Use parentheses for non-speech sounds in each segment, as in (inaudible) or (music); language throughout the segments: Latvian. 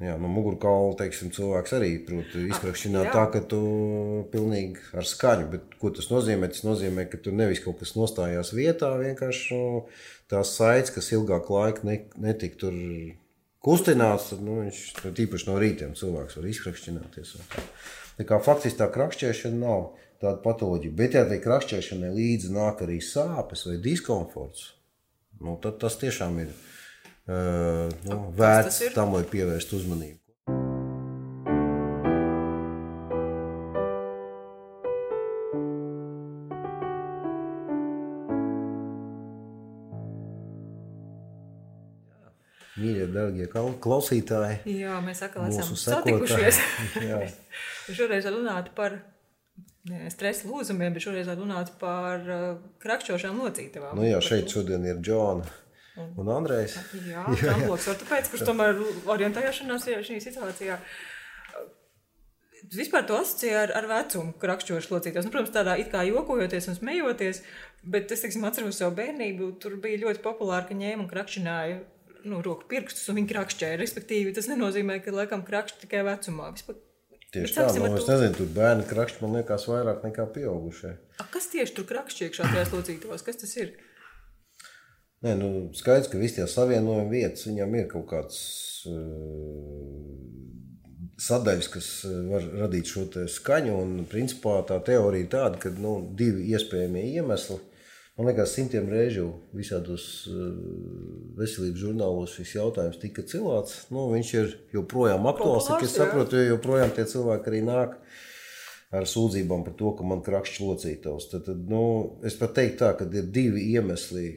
Jā, no mugurkaula teiksim, cilvēks arī prot izkrakšķināt tā, ka tu pilnīgi ar skaņu. Bet, ko tas nozīmē? Tas nozīmē, ka tur nevis kaut kas nostājās vietā, vienkārši nu, tās saites, kas ilgāk laika ne, netika tur kustināts, tad nu, viņš nu, tīpaši no rītiem cilvēks var izkrakšķināties. Tā kā faktiski tā krakšķēšana nav tāda patoloģija. Bet, ja tai krakšķēšanai līdzi nāk arī sāpes vai diskomforts, nu, tad tas tiešām ir nu, vērts tam, lai pievērstu uzmanību. Mīļie, darbie klausītāji, Jā, mēs atkal esam satikušies. (laughs) šoreiz runāt par stresa lūzumiem, bet šoreiz runāt par krakšķošām locītavām. Nu jā, šeit šodien ir Džona. Un Andrejs. (laughs) Jā, Trumps ortopēds, kurš tomēr orientēšanās šajā situācijā. Vispār to asociēju ar, ar vecumu, rakšķošu locītos. Nu, protams, tādā it kā jokojoties un smejoties, bet es teiksim, atceros savu bērnību. Tur bija ļoti populāri, ka ņēma un krakšķināja nu, roku pirkstus un viņi krakšķēja. Respektīvi, tas nenozīmē, ka laikam krakšķi tikai vecumā. Vispār, Tieši tā, nu, es nezinu, tur bērni krakšķi man liekas vairāk nekā pieaugušie. A, kas tieši tur krakšķi iekšā tajās locītos? Kas tas ir? Nē, nu, skaidrs, ka visas tās savienojuma vietas viņam ir kaut kāds uh, sadaļas, kas var radīt šo skaņu. Un, principā, tā teorija ir tāda, ka nu, divi iespējamie iemesli. Man liekas, simtiem reižu visādos uh, veselības žurnālos šis jautājums tika cilāts. Nu, viņš ir joprojām aktuāls, cik es saprotu, jo joprojām tie cilvēki arī nāk ar sūdzībām par to, ka man krakšķis locītavs. Tad, tad, nu, es pat teiktu tā, ka ir divi iemesli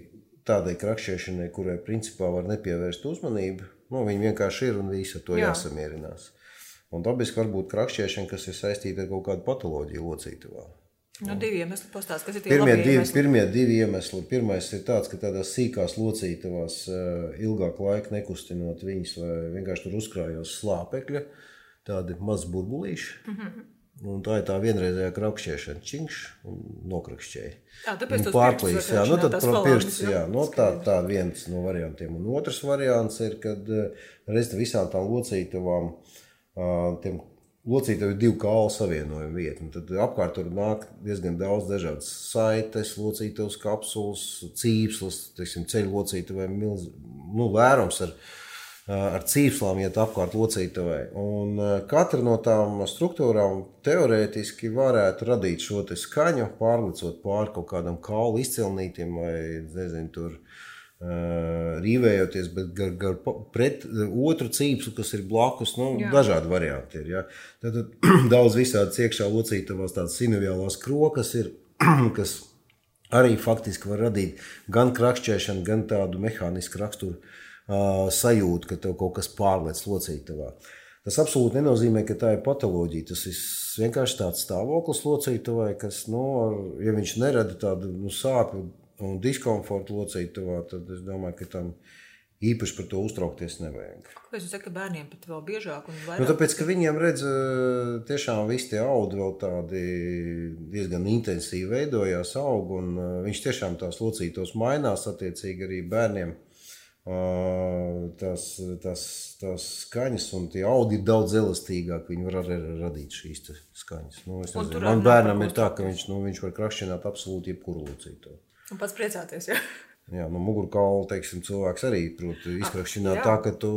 tādai krakšķēšanai, kurai principā var nepievērst uzmanību. Nu, viņi vienkārši ir un visi ar to Jā. jāsamierinās. Un dabiski var būt krakšķēšana, kas ir saistīta ar kaut kādu patoloģiju locītavā. No divi iemesli pastāst, kas ir tie pirmie divi, iemesli? pirmie divi iemesli. Pirmais ir tāds, ka tādās sīkās locītavās uh, ilgāku laiku nekustinot viņas vai vienkārši tur uzkrājos slāpekļa, tādi mazi burbulīši. Mm -hmm. Un tā ir tā vienreizējā krakšķēšana, čingš un nokrakšķēja. Jā, tāpēc tas pārplīs, jā, nu tad pirksts, jā, no tā, tā viens no variantiem. Un otrs variants ir, kad reiz visām tām locītavām, tiem locītavi divu kālu savienojumu vietu. Un tad apkārt tur nāk diezgan daudz dažādas saites, locītavas kapsulas, cīpslas, teiksim, ceļu locītaviem milz, nu, lērums ar ar cīpslām iet apkārt locītavai. Un katra no tām struktūrām teorētiski varētu radīt šo skaņu, pārlicot pāri kaut kādam kaulu izcilnītam vai nezinu, tur. Uh, rīvējoties, bet gar, gar pret otru cīpslu, kas ir blakus, nu, Jā. dažādi varianti ir. Ja? Tad, tad (clears throat) daudz visādi iekšā locītavās tādas sinoviālās krokas ir, (clears throat) kas arī faktiski var radīt gan krakšķēšanu, gan tādu mehānisku raksturu uh, sajūta, ka tev kaut kas pārlec locītavā. Tas absolūti nenozīmē, ka tā ir patoloģija. Tas ir vienkārši tāds stāvoklis locītavai, kas, nu, ja viņš nerada tādu nu, sāpju un diskomfortu locītavā, tad es domāju, ka tam īpaši par to uztraukties nevajag. Kāpēc jūs sakat, ka bērniem pat vēl biežāk? Nu, tāpēc, ka viņiem redz, tiešām visi tie audi vēl tādi diezgan intensīvi veidojās aug, un viņš tiešām tās locītos mainās attiecīgi arī bērniem tās, tās, tās skaņas un tie audi ir daudz elastīgāki. Viņi var arī radīt šīs skaņas. Nu, man bērnam ir tā, ka viņš, nu, viņš var krakšķināt absolūti jebkuru locīto. Un pats priecāties, jā. Jā, no mugurkaula teiksim, cilvēks arī prot izkrakšķināt tā, ka tu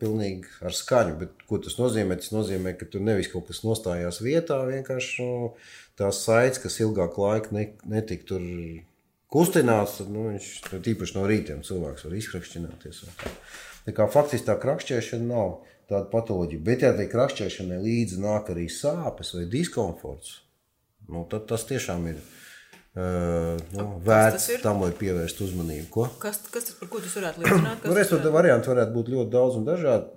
pilnīgi ar skaņu. Bet, ko tas nozīmē? Tas nozīmē, ka tur nevis kaut kas nostājās vietā, vienkārši nu, tās saites, kas ilgāk laika ne, netika tur kustināts, tad nu, viņš tīpaši no rītiem cilvēks var izkrakšķināties. Tā kā faktiski tā krakšķēšana nav tāda patoloģija. Bet, ja tai krakšķēšanai līdzi nāk arī sāpes vai diskomforts, nu, tad tas tiešām ir. Uh, nu, vērts tam, lai pievērstu uzmanību. Ko? Kas, kas par ko tas varētu liecināt? Nu, Respektīvi, variantu varētu būt ļoti daudz un dažādi.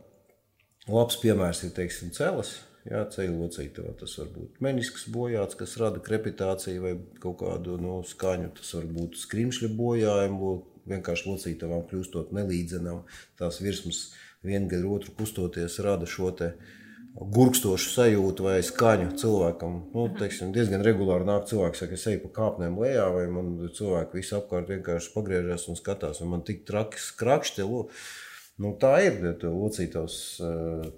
Labs piemērs ir, teiksim, celis. Jā, ceļu locītavā tas var būt menisks bojāts, kas rada krepitāciju vai kaut kādu no nu, skaņu. Tas var būt skrimšļa bojājumi, vienkārši locītavām kļūstot nelīdzenām. Tās virsmas viena gar otru kustoties rada šo te gurkstošu sajūtu vai skaņu cilvēkam. Nu, mhm. teiksim, diezgan regulāri nāk cilvēks, saka, es eju pa kāpnēm lejā, vai man cilvēki visi apkārt vienkārši pagriežas un skatās, un man tik traki skrakšķi. Nu, tā ir. Locītos,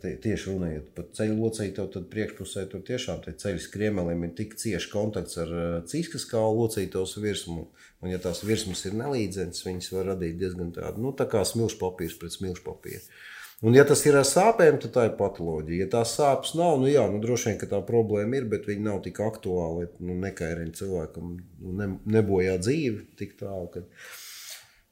tie, tieši runājot par ceļu locīto, tad priekšpusē tur tiešām tie ceļu skriemelim ir tik cieši kontakts ar cīskas kaulu locītos virsmu. Un, ja tās virsmas ir nelīdzenas, viņas var radīt diezgan tādu, nu, tā kā smilšu papīrs pret smilšu papīru. Un, ja tas ir ar sāpēm, tad tā ir patoloģija. Ja tās sāpes nav, nu, jā, nu, droši vien tā problēma ir, bet viņi nav tik aktuāli, nu, nekairina cilvēkam, nu, ne, nebojā dzīvi tik tālu. Ka...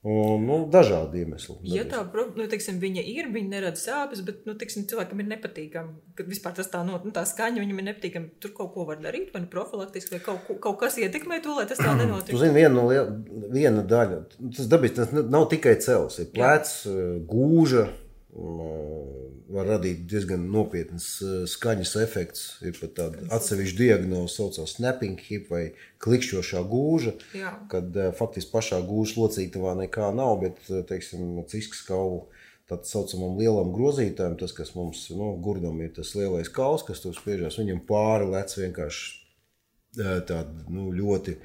Un, nu, dažādi iemesli. Ja tā nu, teiksim, viņa ir, viņa nerada sāpes, bet nu, teiksim, cilvēkam ir nepatīkami. Kad vispār tas tā, no, nu, tā skaņa viņam ir nepatīkama, tur kaut ko var darīt, vai nu profilaktiski, vai kaut, kaut kas ietekmē to, lai tas tā nenotiek. Jūs zināt, viena, no, viena daļa, tas dabiski, tas nav tikai cels, ir plecs, gūža, var radīt diezgan nopietnas skaņas efekts. Ir pat tāda atsevišķa diagnoze, saucās snapping hip vai klikšķošā gūža, Jā. kad faktiski pašā gūža locītavā nekā nav, bet, teiksim, ciskas kaulu tā saucamam lielam grozītājam, tas, kas mums, nu, gurdam ir tas lielais kauls, kas tur spiežās, viņam pāri lec vienkārši tāda, nu, ļoti,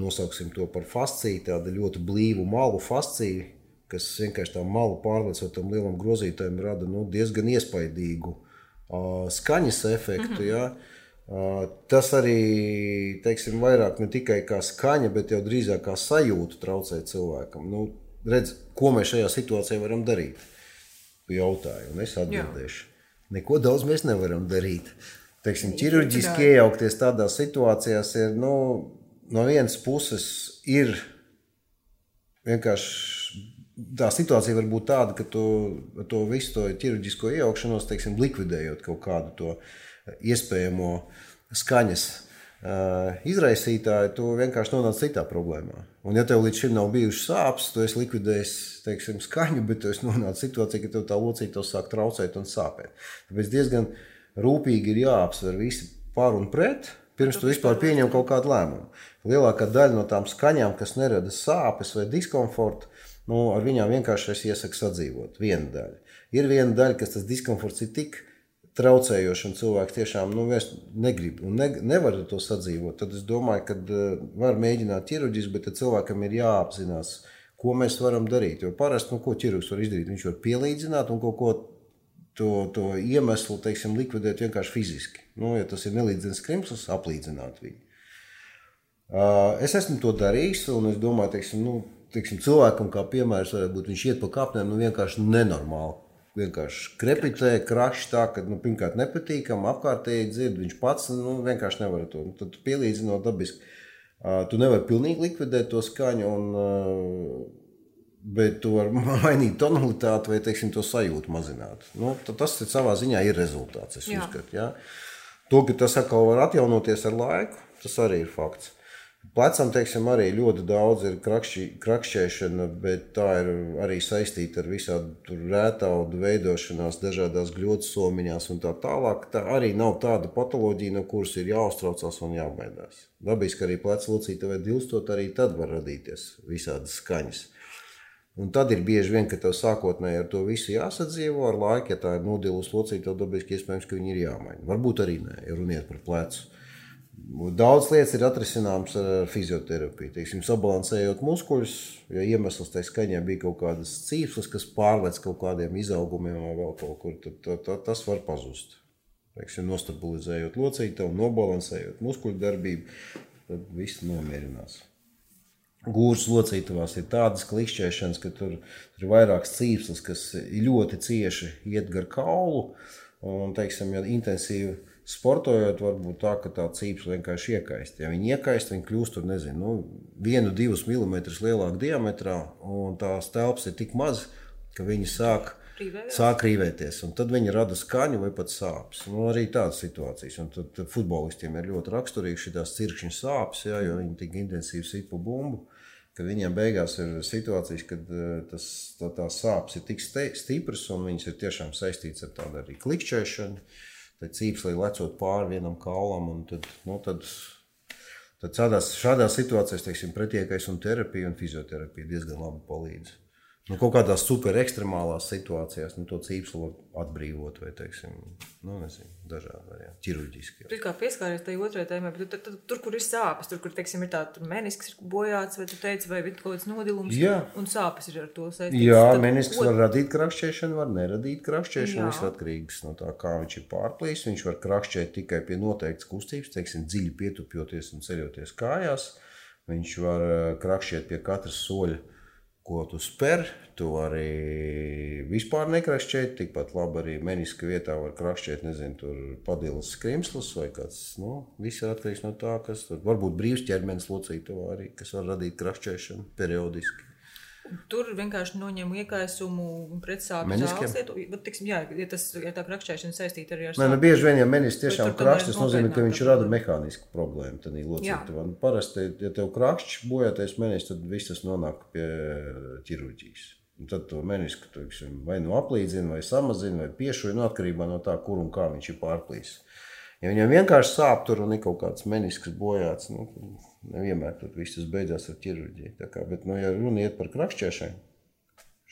nosauksim to par fasciju, tāda ļoti blīvu malu fasciju, kas vienkārši tā malu pārliecot tam lielam grozītājam rada nu, diezgan iespaidīgu uh, skaņas efektu. Mm -hmm. ja? Uh, tas arī teiksim, vairāk ne tikai kā skaņa, bet jau drīzāk kā sajūta traucē cilvēkam. Nu, redz, ko mēs šajā situācijā varam darīt? Jautāju, un es atbildēšu. Jā. Neko daudz mēs nevaram darīt. Teiksim, ķirurģiski iejaukties tādās situācijās ir nu, no vienas puses ir vienkārši tā situācija var būt tāda, ka tu to visu to ķirurģisko iejaukšanos, teiksim, likvidējot kaut kādu to iespējamo skaņas uh, izraisītāju, tu vienkārši nonāc citā problēmā. Un, ja tev līdz šim nav bijušas sāpes, tu esi likvidējis teiksim, skaņu, bet tu esi nonācis situācijā, ka tev tā locīta sāk traucēt un sāpēt. Tāpēc diezgan rūpīgi ir jāapsver visi par un pret. Pirms tu vispār pieņem kaut kādu lēmumu. Lielākā daļa no tām skaņām, kas nerada sāpes vai diskomfortu, nu, ar viņām vienkārši es iesaku sadzīvot. Viena daļa. Ir viena daļa, kas tas diskomforts ir tik traucējošs, un cilvēks tiešām nu, negrib un ne, nevar ar to sadzīvot. Tad es domāju, ka uh, var mēģināt ķirurģiski, bet cilvēkam ir jāapzinās, ko mēs varam darīt. Jo parasti, nu, ko ķirurgs var izdarīt, viņš var pielīdzināt un kaut ko to, to iemeslu teiksim, likvidēt vienkārši fiziski. Nu, ja tas ir nelīdzens krimsls, aplīdzināt viņu. Uh, es esmu to darījis, un es domāju, teiksim, nu, teiksim, cilvēkam, kā piemērs, varētu būt, viņš iet pa kāpnēm nu, vienkārši nenormāli. Vienkārši krepitē, krašs tā, ka nu, pirmkārt nepatīkam, apkārtēji dzird, viņš pats nu, vienkārši nevar to. Nu, tad pielīdzinot dabiski, uh, tu nevari pilnīgi likvidēt to skaņu, un, uh, bet tu vari (laughs) mainīt tonalitāti vai, teiksim, to sajūtu mazināt. Nu, tas savā ziņā ir rezultāts, uzskatu. Ja? To, ka tas atkal var atjaunoties ar laiku, tas arī ir fakts. Plecam, teiksim, arī ļoti daudz ir krakšķi, krakšķēšana, bet tā ir arī saistīta ar visādu rētaudu veidošanās, dažādās gļotisomiņās un tā tālāk. Tā arī nav tāda patoloģija, no kuras ir jāuztraucās un jābaidās. Dabiski arī pleca locīta vai dilstot, arī tad var radīties visādas skaņas. Un tad ir bieži vien, ka tev sākotnēji ar to visu jāsadzīvo ar laiku, ja tā ir nodilusi locīta, tad dabiski iespējams, ka viņi ir jāmaina. Varbūt arī nē, ja runiet par plecu. Daudz lietas ir atrisināmas ar fizioterapiju. Teiksim, sabalansējot muskuļus, ja iemesls tai skaņai bija kaut kādas cīpslas, kas pārlec kaut kādiem izaugumiem vai vēl kaut kur, tad, tad, tad tas var pazust. Teiksim, nostabilizējot locītavu, nobalansējot muskuļu darbību, tad viss nomierinās. Gūžas locītavās ir tādas klikšķēšanas, ka tur, tur ir vairākas cīpslas, kas ļoti cieši iet gar kaulu. Un, teiksim, ja intensīvi Sportojot, var būt tā, ka tā cīpes vienkārši iekaist. Ja viņi iekaist, viņi kļūst tur, nezinu, nu, vienu, divus milimetrus lielāka diametrā, un tās telpas ir tik mazas, ka viņi sāk, Rīvējās. sāk rīvēties. Tad viņi rada skaņu vai pat sāpes. Nu, arī tādas situācijas. Un tad, futbolistiem ir ļoti raksturīgi šīs cirkšņa sāpes, ja, jo viņi tik intensīvi sit pa bumbu. Kad viņiem beigās ir situācijas, kad eh, tas, tā, tās sāpes ir tik stipras un viņas ir tiešām saistītas ar tādu arī klikšķēšanu tad cīpslī lecot pāri vienam kaulam. Tad, nu, tad, tad šādās, šādās situācijās teiksim, pretiekais un terapija un fizioterapija diezgan labi palīdz. Nu, kaut kādās super ekstremālās situācijās nu, to cīpslu atbrīvot vai, teiksim, nu, nezinu, dažādi varianti, ķirurģiski. Tu kā pieskāries tai otrajai tēmai, bet tu, tu, tur, kur ir sāpes, tur, kur, teiksim, ir tā menisks ir bojāts, vai tu teici, vai ir kaut kāds nodilums, Jā. un sāpes ir ar to saistītas. Jā, Tad menisks var radīt krakšķēšanu, var neradīt krakšķēšanu. Jā. Viss atkarīgs no tā, kā viņš ir pārplīs. Viņš var krakšķēt tikai pie noteiktas kustības, teiksim, dziļi pietupjoties un ceļoties kājās. Viņš var eh, krakšķēt pie katras soļa, ko tu spēr. Tu vari vispār nekrakšķēt, tikpat labi arī meniska vietā var krakšķēt, nezinu, tur padilas skrimslis vai kāds. Nu, viss ir atkarīgs no tā, kas tur varbūt brīvs ķermenis locītavā arī, kas var radīt krakšķēšanu periodiski. Tur vienkārši noņem iekaisumu pret sāpju Meniskiem? zāles. Bet, tiksim, jā, ja, tas, ja tā krakšķēšana saistīta arī ar nu, sāpēm. bieži vien, ja menis tiešām krakšķis, tas nozīmē, ka viņš rada mehānisku problēmu. Tad locītavā. Nu, Parasti, ja tev krakšķis bojātais menis, tad viss tas nonāk pie ķirurģijas. Un tad to menisku teiksim, vai nu aplīdzina, vai samazina, vai piešuja, no atkarībā no tā, kur un kā viņš ir pārplīsis. Ja viņam vienkārši sāp tur un ir kaut kāds menisks bojāts, nu, nevienmēr tur viss tas beidzās ar ķirurģiju. Kā, bet, nu, ja runa iet par krakšķēšanu,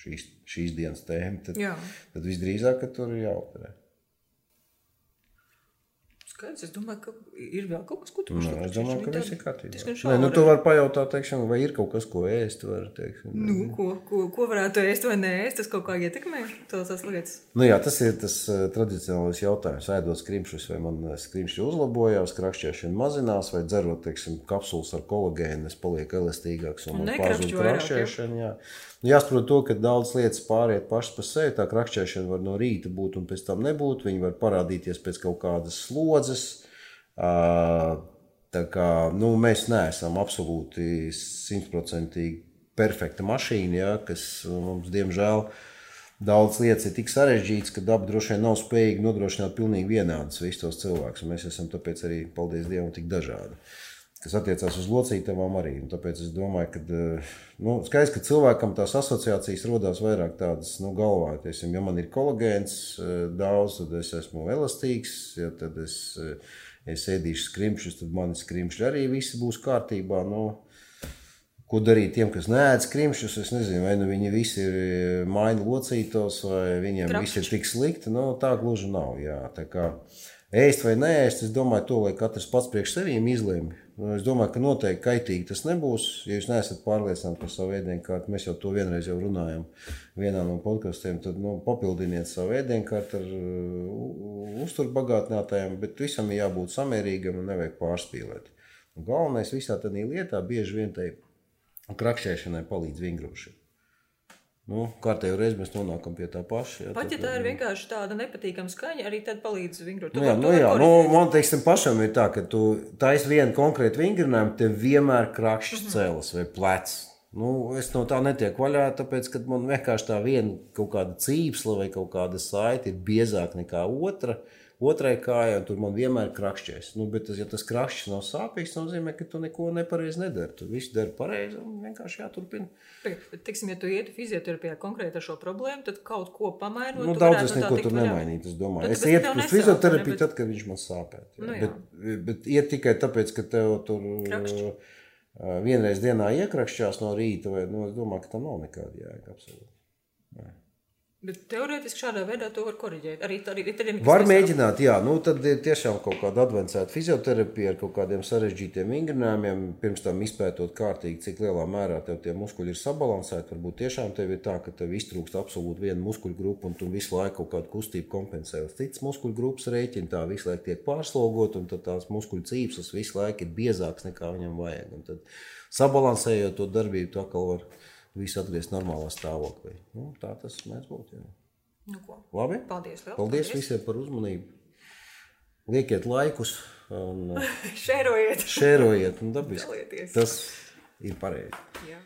šīs, šīs dienas tēmu, tad, Jā. tad visdrīzāk tur ir jāoperē. Skaidrs, es domāju, ka ir vēl kaut kas, ko tu Nē, uzlūko. es domāju, ka viss ir kārtībā. Nē, nu, tu vari pajautāt, teiksim, vai ir kaut kas, ko ēst. Var, teiksim, Nu, ko, ko, ko varētu ēst vai nē, tas kaut kā ietekmē tos lietas. Nu, jā, tas ir tas uh, tradicionālais jautājums. Ēdot skrimšus, vai man eh, skrimši uzlabojās, krakšķēšana mazinās, vai dzerot teiksim, kapsulas ar kolagēnu, es palieku elastīgāks un Un vairāk, krakšķēšana. Jā. Nu, Jāsaprot to, ka daudz lietas pāriet pašas par sevi. Tā krakšķēšana var no rīta būt un pēc tam nebūt. Viņi var parādīties pēc kaut kādas slodzes. Ā, Tā kā, nu, mēs neesam absolūti simtprocentīgi perfekta mašīna, ja, kas mums, diemžēl, daudz lietas ir tik sarežģītas, ka daba droši vien nav spējīga nodrošināt pilnīgi vienādus visus tos cilvēkus. Mēs esam tāpēc arī, paldies Dievam, tik dažādi. Kas attiecās uz locītavām arī. Un tāpēc es domāju, ka nu, skaidrs, ka cilvēkam tās asociācijas rodas vairāk tādas nu, galvā. Tiesim, ja man ir kolagēns eh, daudz, tad es esmu elastīgs. Ja tad es, eh, es ēdīšu skrimšus, tad mani skrimši arī visi būs kārtībā. Nu, Ko darīt tiem, kas neēd skrimšus? Es nezinu, vai nu viņi visi ir eh, maini locītos, vai viņiem viss ir tik slikti. Nu, tā gluži nav. Jā. Tā kā ēst vai neēst, es domāju, to lai katrs pats priekš sevīm izlemj. Nu, Es domāju, ka noteikti kaitīgi tas nebūs. Ja jūs neesat pārliecināti par savu ēdienkarti, mēs jau to vienreiz jau runājam vienā no podkastiem, tad nu, papildiniet savu ēdienkarti ar uh, uzturbagātinātājiem, bet visam ir jābūt samērīgam un nevajag pārspīlēt. Un galvenais visā tādā lietā bieži vien tai krakšķēšanai palīdz vingrošana. Nu, kārtējo reizi mēs nonākam pie tā paša. Jā, Pat ja tā ir vienkārši tāda nepatīkama skaņa, arī tad palīdz vingrot. Nu, jā, nu, jā, nu, man teiksim, pašam ir tā, ka tu taisi vienu konkrētu vingrinājumu, tev vienmēr krakšķis Mhm. cēlas vai plecs. Nu, es no tā netieku vaļā, tāpēc, ka man vienkārši tā viena kaut kāda cīpsla vai kaut kāda saite ir biezāka nekā otra. Otrai kājai, tur man vienmēr ir krakšķis. Nu, bet, tas, ja tas krakšķis nav sāpīgs, tas nozīmē, ka tu neko nepareizi nedari. Tu visu dari pareizi un vienkārši jāturpina. Bet, Teiksim, ja tu ieti fizioterapijā konkrēti ar šo problēmu, tad kaut ko pamainot. Nu, daudz es neko tur nemainītu. Es domāju, Bet es ietu uz fizioterapiju, bet- tad, kad viņš man sāpētu. jā. Nu, jā. bet, bet iet tikai tāpēc, ka tev tur Krakšķi. Vienreiz dienā iekrakšķās no rīta, vai nu, es domāju, ka tam nav nekāda jēga. Absolūti. Bet teorētiski šādā veidā to var koriģēt. Arī, ja nekas Var mēģināt, jā, nu tad ir tiešām kaut kāda advancēta fizioterapija ar kaut kādiem sarežģītiem vingrinājumiem, pirms tam izpētot kārtīgi, cik lielā mērā tev tie muskuļi ir sabalansēti. Varbūt tiešām tev ir tā, ka tev iztrūkst absolūti viena muskuļu grupa, un tu visu laiku kaut kādu kustību kompensē uz citas muskuļu grupas rēķina, tā visu laiku tiek pārslogot, un tad tās muskuļu cīpslas visu laiku ir biezākas nekā viņam vajag. Un tad sabalansējot to darbību, tu atkal var visu atgriezt normālā stāvoklī. Nu, tā tas mēdz būt. Jā. Nu, ko? Labi? Paldies, liels Paldies visiem par uzmanību. Liekiet laikus un uh, (laughs) Šērojiet! šērojiet un. Dalieties. Tas ir pareizi. Jā.